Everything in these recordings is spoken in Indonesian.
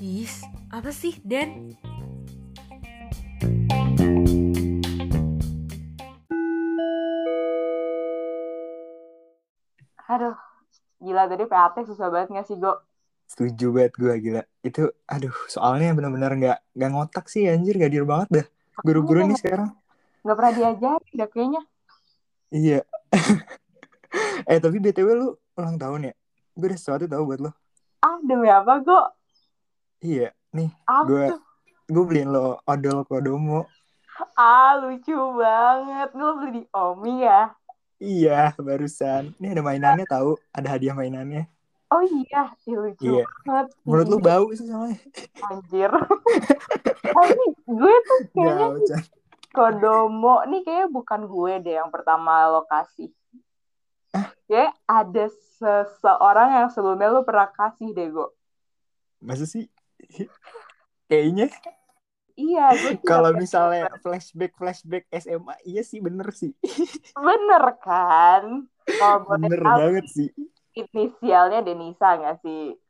Is, apa sih, Den? Aduh, gila tadi PAT susah banget gak sih, Go? Setuju banget gue gila. Itu aduh, soalnya bener-bener nggak nggak ngotak sih anjir, gak dir banget dah. Guru-guru nih sekarang. Gak pernah diajarin dah kayaknya. Iya. eh tapi BTW lu ulang tahun ya? Gue ada sesuatu tau buat lo. Ah, demi apa, Go? Iya, nih gue gue beliin lo odol kodomo. Ah, lucu banget. Lu beli di Omi ya? Iya, barusan. Ini ada mainannya tahu, ada hadiah mainannya. Oh iya, Ih, lucu Iya. banget. Menurut lu bau sih soalnya. Anjir. Tapi gue tuh kayaknya Jauh. Kodomo nih kayaknya bukan gue deh yang pertama lokasi. Kayak ada seseorang yang sebelumnya lu pernah kasih deh, Go. Masa sih? Kayaknya Iya, gue kalau misalnya flashback flashback SMA iya sih bener sih bener kan? Kalau bener tahu banget sih inisialnya Denisa nggak sih?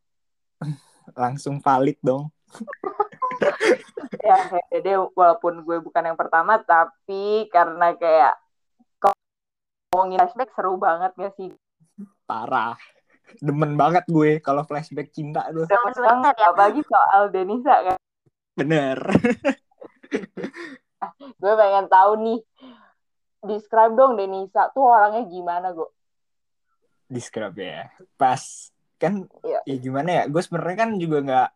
langsung valid dong Ya, jadi walaupun gue bukan yang pertama, tapi karena kayak ngomongin flashback seru banget gak sih? parah demen banget gue kalau flashback cinta tuh Demen banget ya, apalagi soal Denisa kan. bener Gue pengen tahu nih, describe dong Denisa tuh orangnya gimana, Go? describe ya pas kan Iya. ya gimana ya gue sebenarnya kan juga nggak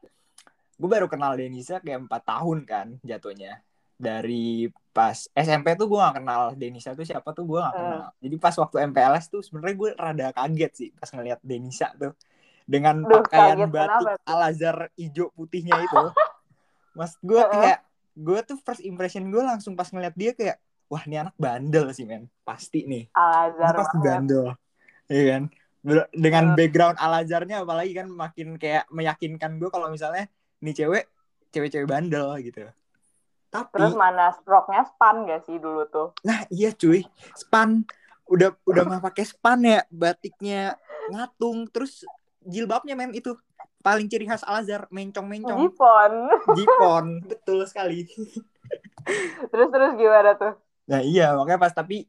gue baru kenal Denisa kayak empat tahun kan jatuhnya dari pas SMP tuh gue gak kenal Denisa tuh siapa tuh gue gak Hmm. kenal. Jadi pas waktu MPLS tuh sebenarnya gue rada kaget sih pas ngeliat Denisa tuh. Dengan Duh, pakaian kaget batik kenapa? Al Azhar hijau putihnya itu. Mas gue Heeh. kayak gue tuh first impression gue langsung pas ngeliat dia kayak wah ini anak bandel sih men. Pasti nih. Al ini Azhar pasti bandel. Iya kan? Dengan background Al Azharnya apalagi kan makin kayak meyakinkan gue kalau misalnya nih cewek cewek-cewek bandel gitu tapi Terus mana stroke-nya? Span gak sih dulu tuh? nah iya cuy span. Udah udah mah pakai span ya batiknya ngatung. Terus jilbabnya men itu. Paling ciri khas Al Azhar mencong-mencong. Jipon. jipon betul sekali. Terus terus gimana tuh? Nah iya makanya pas tapi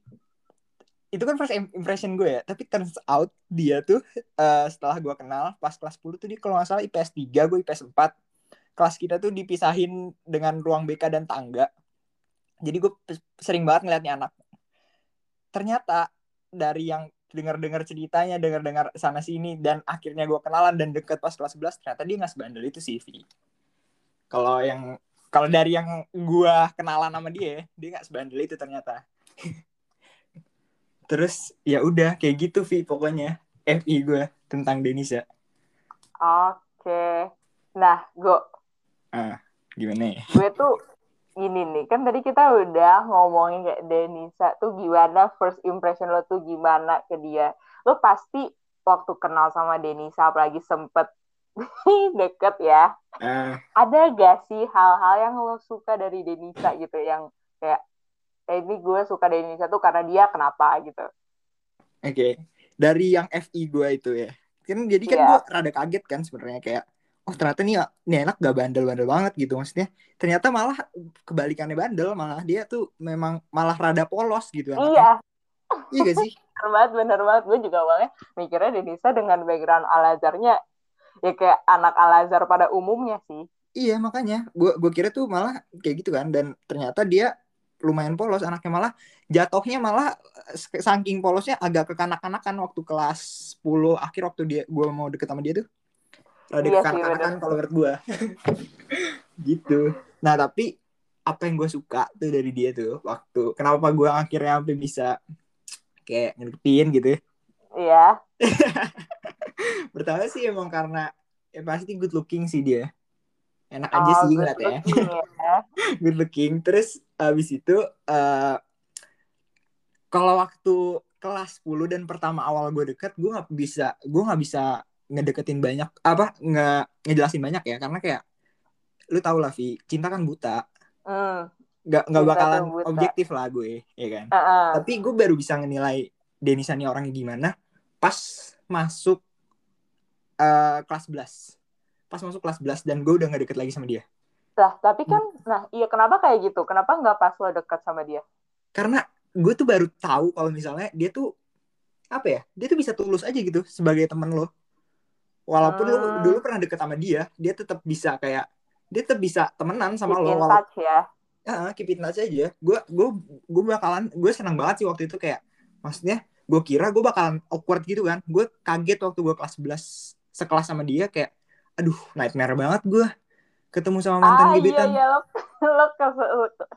itu kan first im- impression gue ya. Tapi turns out dia tuh eh, setelah gue kenal pas kelas 10 tuh dia kalau nggak salah IPS 3 gue IPS 4 kelas kita tuh dipisahin dengan ruang BK dan tangga. Jadi gue sering banget ngeliatnya anak. Ternyata dari yang dengar-dengar ceritanya dengar-dengar sana sini dan akhirnya gue kenalan dan deket pas kelas 11 ternyata dia nggak sebandel itu sih Vi kalau yang kalau dari yang gue kenalan sama dia dia nggak sebandel itu ternyata. Terus ya udah kayak gitu Vi pokoknya FI gue tentang Denisa. Oke. Nah, Go, ah gimana ya gue tuh ini nih, kan tadi kita udah ngomongin kayak Denisa tuh gimana first impression lo tuh gimana ke dia. Lo pasti waktu kenal sama Denisa apalagi sempet deket ya. Ah, Ada gak sih hal-hal yang lo suka dari Denisa gitu yang kayak eh, ini gue suka Denisa tuh karena dia kenapa gitu. Oke, dari yang FI gue itu ya. Kan jadi kan Iya. gue rada kaget kan sebenarnya kayak oh ternyata nih nih anak gak bandel-bandel banget gitu maksudnya. Ternyata malah kebalikannya bandel, malah dia tuh memang malah rada polos gitu anaknya. Iya, Iya gak sih? bener banget, bener banget. Gue juga awalnya mikirnya Denisa dengan background Al-Azharnya ya kayak anak Al-Azhar pada umumnya sih. Iya makanya gue gue kira tuh malah kayak gitu kan dan ternyata dia lumayan polos anaknya malah jatuhnya malah eh, saking polosnya agak kekanak-kanakan waktu kelas 10 akhir waktu dia gue mau deket sama dia tuh rada Iya sih, kekanak-kanakan kalau menurut gue gitu. Nah tapi apa yang gue suka tuh dari dia tuh waktu kenapa gue akhirnya sampai bisa kayak ngertiin gitu ya? Iya. pertama sih emang karena ya pasti good looking sih dia. Enak aja Oh, sih looking ya. good looking. Terus abis itu eh kalau waktu kelas 10 dan pertama awal gue deket gue nggak bisa gue nggak bisa ngedeketin banyak apa nggak ngejelasin banyak ya karena kayak lu tau lah Vi cinta kan buta. Hmm. nggak nggak bakalan tuh buta. objektif lah gue ya kan? Heeh. tapi gue baru bisa ngenilai Denisa nih orangnya gimana pas masuk uh, kelas 11 pas masuk kelas 11 dan gue udah gak deket lagi sama dia. Lah tapi kan nah iya kenapa kayak gitu? Kenapa nggak pas lo deket sama dia? Karena gue tuh baru tahu kalau misalnya dia tuh apa ya dia tuh bisa tulus aja gitu sebagai teman lo walaupun Hmm. dulu pernah deket sama dia dia tetap bisa kayak dia tetap bisa temenan sama Keep lo in walaupun touch ya. Ya keep in touch aja. Gue gue gue bakalan gue senang banget sih waktu itu kayak maksudnya gue kira gue bakalan awkward gitu kan. Gue kaget waktu gue kelas 11 sekelas sama dia kayak aduh nightmare banget gue ketemu sama mantan ah iya gebetan. iya lo lo ke se-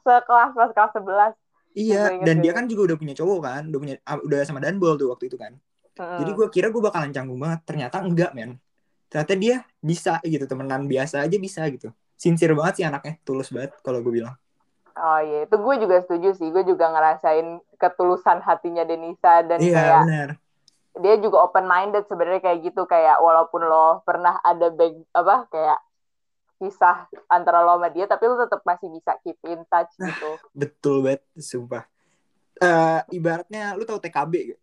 sekelas pas kelas sebelas. Iya Gue inget, dan dia kan juga udah punya cowok kan udah punya ah, udah sama Danbol tuh waktu itu kan Jadi gue kira gue bakalan canggung banget ternyata enggak men ternyata dia bisa gitu temenan biasa aja bisa gitu sincere banget sih anaknya tulus banget kalau gue bilang Oh iya, itu gue juga setuju sih. Gue juga ngerasain ketulusan hatinya Denisa dan iya kayak benar dia juga open minded sebenarnya kayak gitu kayak walaupun lo pernah ada back apa kayak kisah antara lo sama dia tapi lo tetap masih bisa keep in touch Nah. gitu. betul banget sumpah Eh ibaratnya lu tahu TKB gak?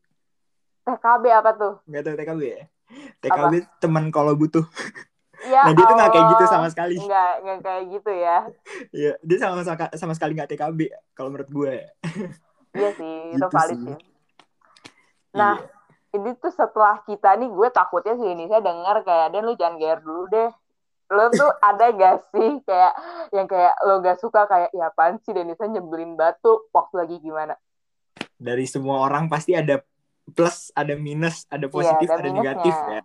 TKB apa tuh? Nggak tahu TKB ya? TKB teman kalau butuh. Ya Nah dia tuh nggak kayak gitu sama sekali. Nggak, nggak kayak gitu ya. Iya, dia sama sama sekali nggak TKB kalau menurut gue. Iya sih, itu Gitu valid sih. sih. Nah, Iya. ini tuh setelah kita nih gue takutnya sih ini saya denger kayak dan lu jangan gear dulu deh lo tuh ada gak sih kayak yang kayak lo gak suka kayak ya apaan sih Denisa nyebelin batu waktu lagi gimana dari semua orang pasti ada plus, ada minus, ada positif, Iya, ada ada, negatif ya.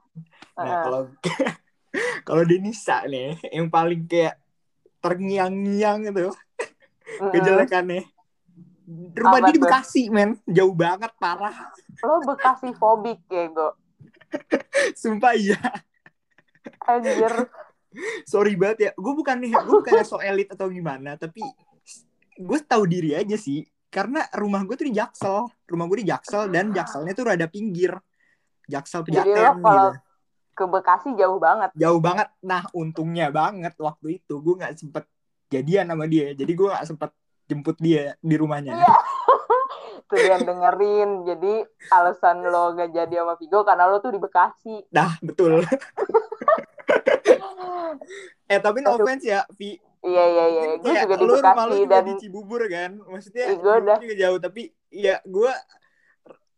Nah Heeh. kalau kalau Denisa nih yang paling kayak terngiang-ngiang itu Mm-mm. kejelekannya. Rumah Apa dia di? Bekasi, men. Jauh banget, parah. lo bekasi fobik ya gue Sumpah iya. anjir sorry banget ya gue bukan nih gue bukan so elit atau gimana tapi gue tahu diri aja sih karena rumah gue tuh di Jaksel. Rumah gue di Jaksel dan Jakselnya tuh rada pinggir. Jaksel Jadi Pejaten lo kalau- gitu. ke Bekasi jauh banget. Jauh banget. Nah untungnya banget waktu itu gue nggak sempet jadian sama dia. Jadi gue nggak sempet jemput dia di rumahnya. Iya. tuh yang dengerin. Jadi alasan lo gak jadi sama Vigo karena lo tuh di Bekasi. Dah betul. Eh tapi no offense ya Vi iya iya iya. Gue juga di Bekasi dan di Cibubur kan? Maksudnya gua udah. juga jauh tapi ya gue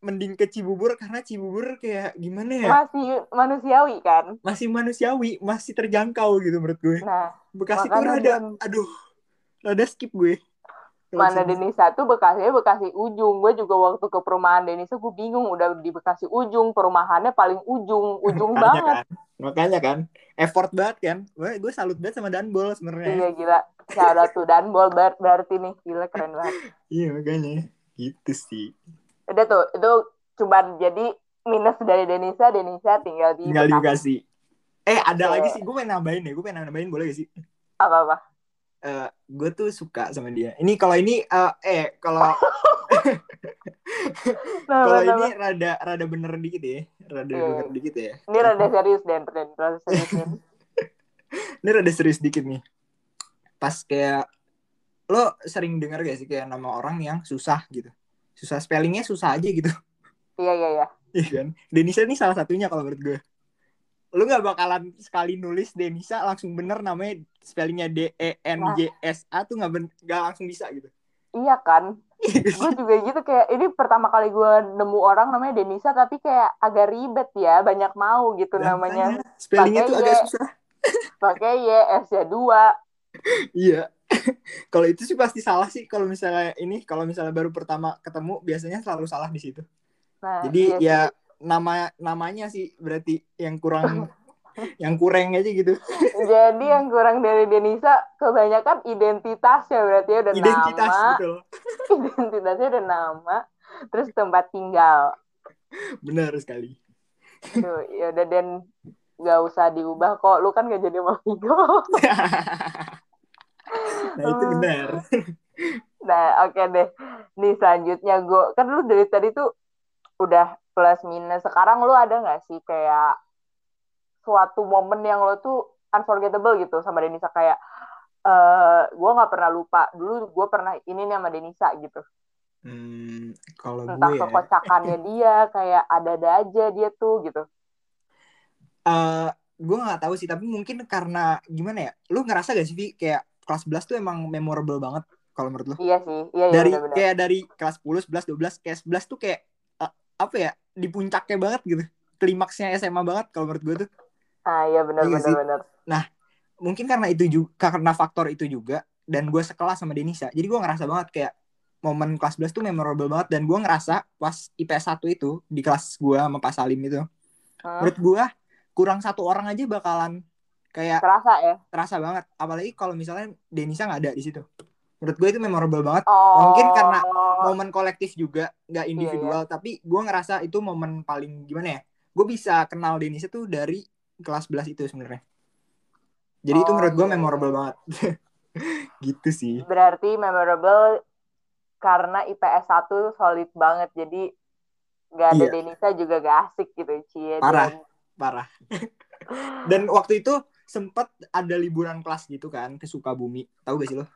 mending ke Cibubur karena Cibubur kayak gimana ya? Masih manusiawi kan? Masih manusiawi masih terjangkau gitu menurut gue. Nah Bekasi tuh rada Dan. aduh rada skip gue mana Cibubur. Denisa tuh Bekasi Bekasi ujung. Gue juga waktu ke perumahan Denisa gue bingung udah di Bekasi ujung. Perumahannya paling ujung ujung makanya banget. kan makanya kan. Effort banget kan. Gue gue salut banget sama Danbol sebenarnya. Iya gila. Shout tuh dan bol ber berarti nih. Gila keren banget. Iya makanya. Gitu sih. Udah tuh itu cuman jadi minus dari Denisa. Denisa tinggal di tinggal di Bekasi. Eh ada lagi sih. Gue pengen nambahin deh gue pengen nambahin boleh gak sih? Apa apa eh gue tuh suka sama dia. Ini kalau ini eh, eh kalau kalau ini rada rada bener dikit ya, rada Iya, bener dikit ya. ini rada serius dan rada serius. Ini rada serius dikit nih. Pas kayak lo sering denger gak sih kayak nama orang yang susah gitu. Susah spellingnya susah aja gitu. iya iya iya Iya kan? Denisa ini salah satunya kalau menurut gue. Lu nggak bakalan sekali nulis Denisa langsung bener namanya spellingnya D E N J S A tuh nggak nggak langsung bisa gitu. iya kan gue juga gitu kayak ini pertama kali gue nemu orang namanya Denisa tapi kayak agak ribet ya banyak mau gitu Dan namanya spellingnya tuh agak susah. pakai Y S nya dua Iya. kalau itu sih pasti salah sih kalau misalnya ini kalau misalnya baru pertama ketemu biasanya selalu salah di situ. nah Jadi iya ya sih. Nama namanya sih berarti yang kurang yang kurang aja gitu. jadi yang kurang dari Denisa kebanyakan identitasnya berarti ya udah Identitas nama betul. identitasnya udah nama terus tempat tinggal Benar sekali. Tuh, ya udah dan nggak usah diubah kok lu kan gak jadi sama Vigo nah, itu benar. Nah, oke deh. Nih selanjutnya gue kan lu dari tadi tuh udah plus minus. Sekarang lu ada nggak sih kayak suatu momen yang lo tuh unforgettable gitu sama Denisa kayak eh gue nggak pernah lupa dulu gue pernah ini nih sama Denisa gitu. Hmm, kalau entah gue ya, kekocakannya dia kayak ada-ada aja dia tuh gitu eh gue nggak tahu sih, tapi mungkin karena gimana ya? Lu ngerasa gak sih, Vi, kayak kelas 11 tuh emang memorable banget kalau menurut lu? iya sih iya iya Dari benar-benar kayak dari kelas 10, 11, 12, kayak 11 tuh kayak eh, apa ya? Di puncaknya banget gitu. Klimaksnya SMA banget kalau menurut gue tuh. ah iya benar Iya benar benar Mungkin karena itu juga karena faktor itu juga dan gue sekelas sama Denisa. Jadi gue ngerasa banget kayak momen kelas 11 tuh memorable banget dan gue ngerasa pas IPS 1 itu di kelas gue sama Pak Salim itu Hmm, menurut gue kurang satu orang aja bakalan kayak kerasa ya terasa banget apalagi kalau misalnya Denisa nggak ada di situ menurut gue itu memorable banget. Oh Mungkin karena momen kolektif juga nggak Iya, individual tapi gue ngerasa itu momen paling gimana ya gue bisa kenal Denisa tuh dari kelas 11 itu sebenarnya. Jadi itu Oh, menurut gue iya, memorable iya. banget. Gitu sih. Berarti memorable karena IPS 1 solid banget jadi gak ada Iya. Denisa juga gak asik gitu Cie. Parah. Dan- parah dan waktu itu sempet ada liburan kelas gitu kan ke Sukabumi. Tahu gak sih lo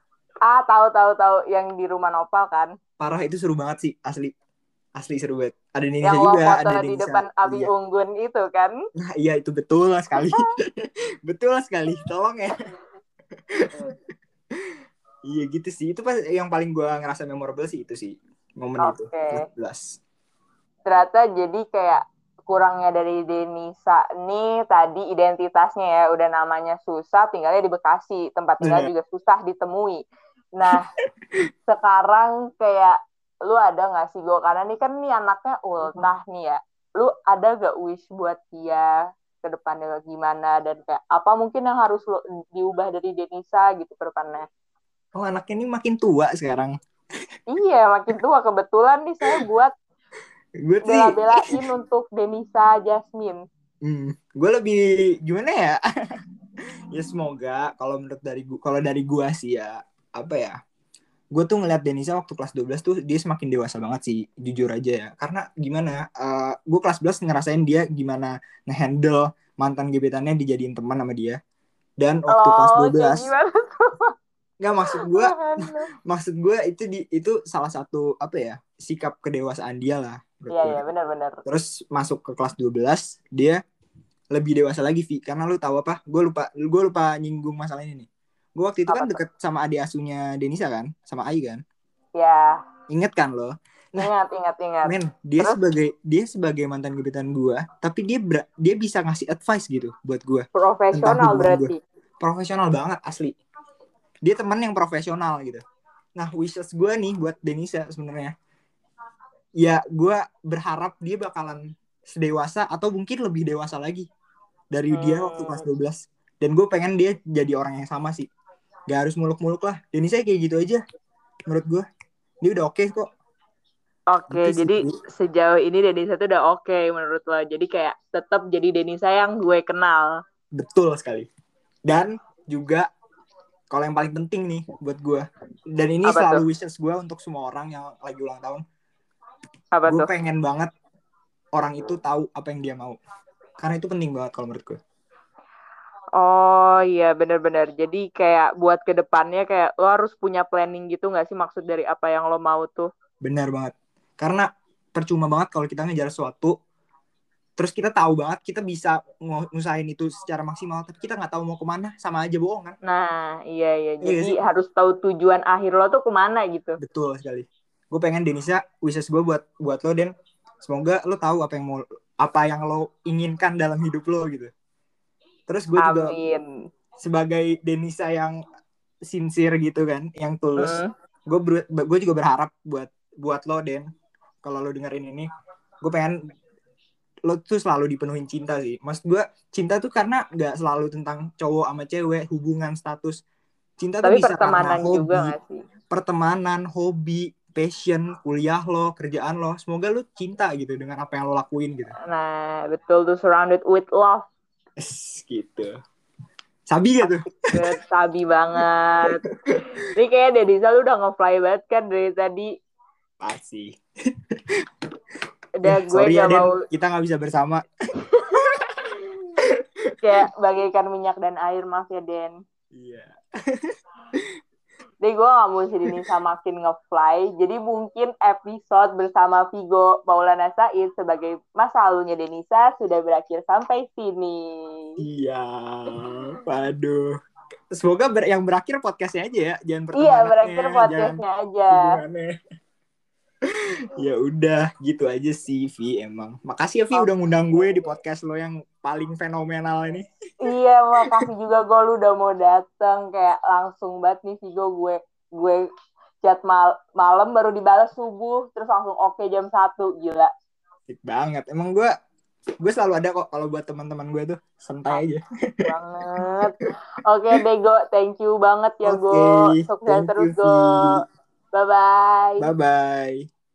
ah tahu tahu tahu yang di rumah Nopal kan parah itu seru banget sih asli asli seru banget ada Denisa yang juga foto ada di Denisa depan Abi iya. Unggun itu kan Nah, iya itu betul sekali. betul sekali. Tolong ya. iya gitu sih. Itu pas yang paling gua ngerasa memorable sih itu sih. Momen itu. Oke. 14. ternyata jadi kayak kurangnya dari Denisa nih tadi identitasnya ya udah namanya susah tinggalnya di Bekasi tempat tinggal juga susah ditemui nah sekarang kayak lu ada nggak sih gue karena nih kan nih anaknya ultah nih ya. Lu ada gak wish buat dia ke depannya gimana? Dan kayak apa mungkin yang harus lu diubah dari Denisa gitu ke depannya? Oh, anaknya ini makin tua sekarang. iya makin tua. Kebetulan nih saya buat Gue sih. bela-belain untuk Denisa Jasmine. Hmm, gue lebih gimana ya? ya semoga kalau menurut dari gua kalau dari gua sih ya apa ya? Gue tuh ngeliat Denisa waktu kelas 12 tuh dia semakin dewasa banget sih, jujur aja ya. Karena gimana? eh gue kelas 11 ngerasain dia gimana ngehandle mantan gebetannya dijadiin teman sama dia. Dan waktu kelas Oh, kayak 12 gimana? nggak maksud gue maksud gue itu di itu salah satu apa ya sikap kedewasaan dia lah Iya, iya, benar-benar. terus masuk ke kelas 12 dia lebih dewasa lagi Vi karena lu tahu apa gue lupa gue lupa nyinggung masalah ini nih gue waktu itu Apa kan tuh? deket sama adik asuhnya Denisa kan? Sama Ai kan? Ya, inget kan lo? Ingat, ingat, ingat. men dia Terus? sebagai dia sebagai mantan gebetan gue tapi dia ber- dia bisa ngasih advice gitu buat gue Profesional berarti. profesional banget asli. Dia teman yang profesional gitu. Nah wishes gue nih buat Denisa sebenarnya. Ya gue berharap dia bakalan sedewasa atau mungkin lebih dewasa lagi dari dia Hmm. waktu kelas 12 dan gue pengen dia jadi orang yang sama sih gak harus muluk-muluk lah. Denisa kayak gitu aja menurut gue dia udah oke kok. Oke, Gitu sih, jadi Bu. sejauh ini Denisa tuh udah oke menurut lo. Jadi kayak tetap jadi Denisa yang gue kenal. betul sekali. Dan juga kalau yang paling penting nih buat gue dan ini Apa selalu wishes gue untuk semua orang yang lagi ulang tahun. Apa gue tuh? pengen banget orang itu tahu apa yang dia mau. Karena itu penting banget kalau menurut gue Oh iya, benar-benar. Jadi kayak buat ke depannya kayak lo harus punya planning gitu nggak sih maksud dari apa yang lo mau tuh? benar banget karena percuma banget kalau kita ngejar sesuatu terus kita tahu banget kita bisa ng- ngusahain itu secara maksimal tapi kita nggak tahu mau ke mana sama aja bohong kan Nah, iya iya. Iya Jadi sih. harus tahu tujuan akhir lo tuh ke mana gitu. betul sekali gue pengen Denisa wishes gue buat buat lo dan semoga lo tahu apa yang mau apa yang lo inginkan dalam hidup lo gitu terus gue juga sebagai Denisa yang sincere gitu kan yang tulus gue gue juga berharap buat buat lo Den. Kalau lo dengerin ini gue pengen lo tuh selalu dipenuhin cinta sih. Mas gue cinta tuh karena nggak selalu tentang cowok sama cewek hubungan status. Cinta tuh Tapi bisa pertemanan karena hobi. juga nggak sih? pertemanan hobi passion kuliah lo kerjaan lo. Semoga lo cinta gitu dengan apa yang lo lakuin gitu. Nah, betul tuh surrounded with love. Gitu sabi gak tuh sabi banget. Ini kayak Dedisa lu udah nge-fly banget kan dari tadi. pasti Udah Eh, gue sorry ya gak Den mau kita nggak bisa bersama kayak bagaikan minyak dan air maaf ya Den. iya Jadi gue gak mau si Denisa makin nge-fly. Jadi mungkin episode bersama Vigo Maulana Said sebagai masa lalunya Denisa sudah berakhir sampai sini. Iya, waduh. Semoga ber yang berakhir podcastnya aja ya, jangan Iya, pertemanannya, berakhir jangan podcastnya aja. hubungannya. Ya udah, gitu aja sih Vi emang. Makasih ya Vi udah ngundang gue di podcast lo yang paling fenomenal ini. Iya, makasih juga gue lu udah mau dateng kayak langsung banget nih Vigo gue gue chat mal malam baru dibalas subuh terus langsung oke jam satu gila. Asik banget. Emang gue gue selalu ada kok kalau buat teman-teman gue tuh santai aja. banget. Oke deh Go, thank you banget ya Go. Oke, Sukses terus you, Go. Vi. Bye bye. Bye bye.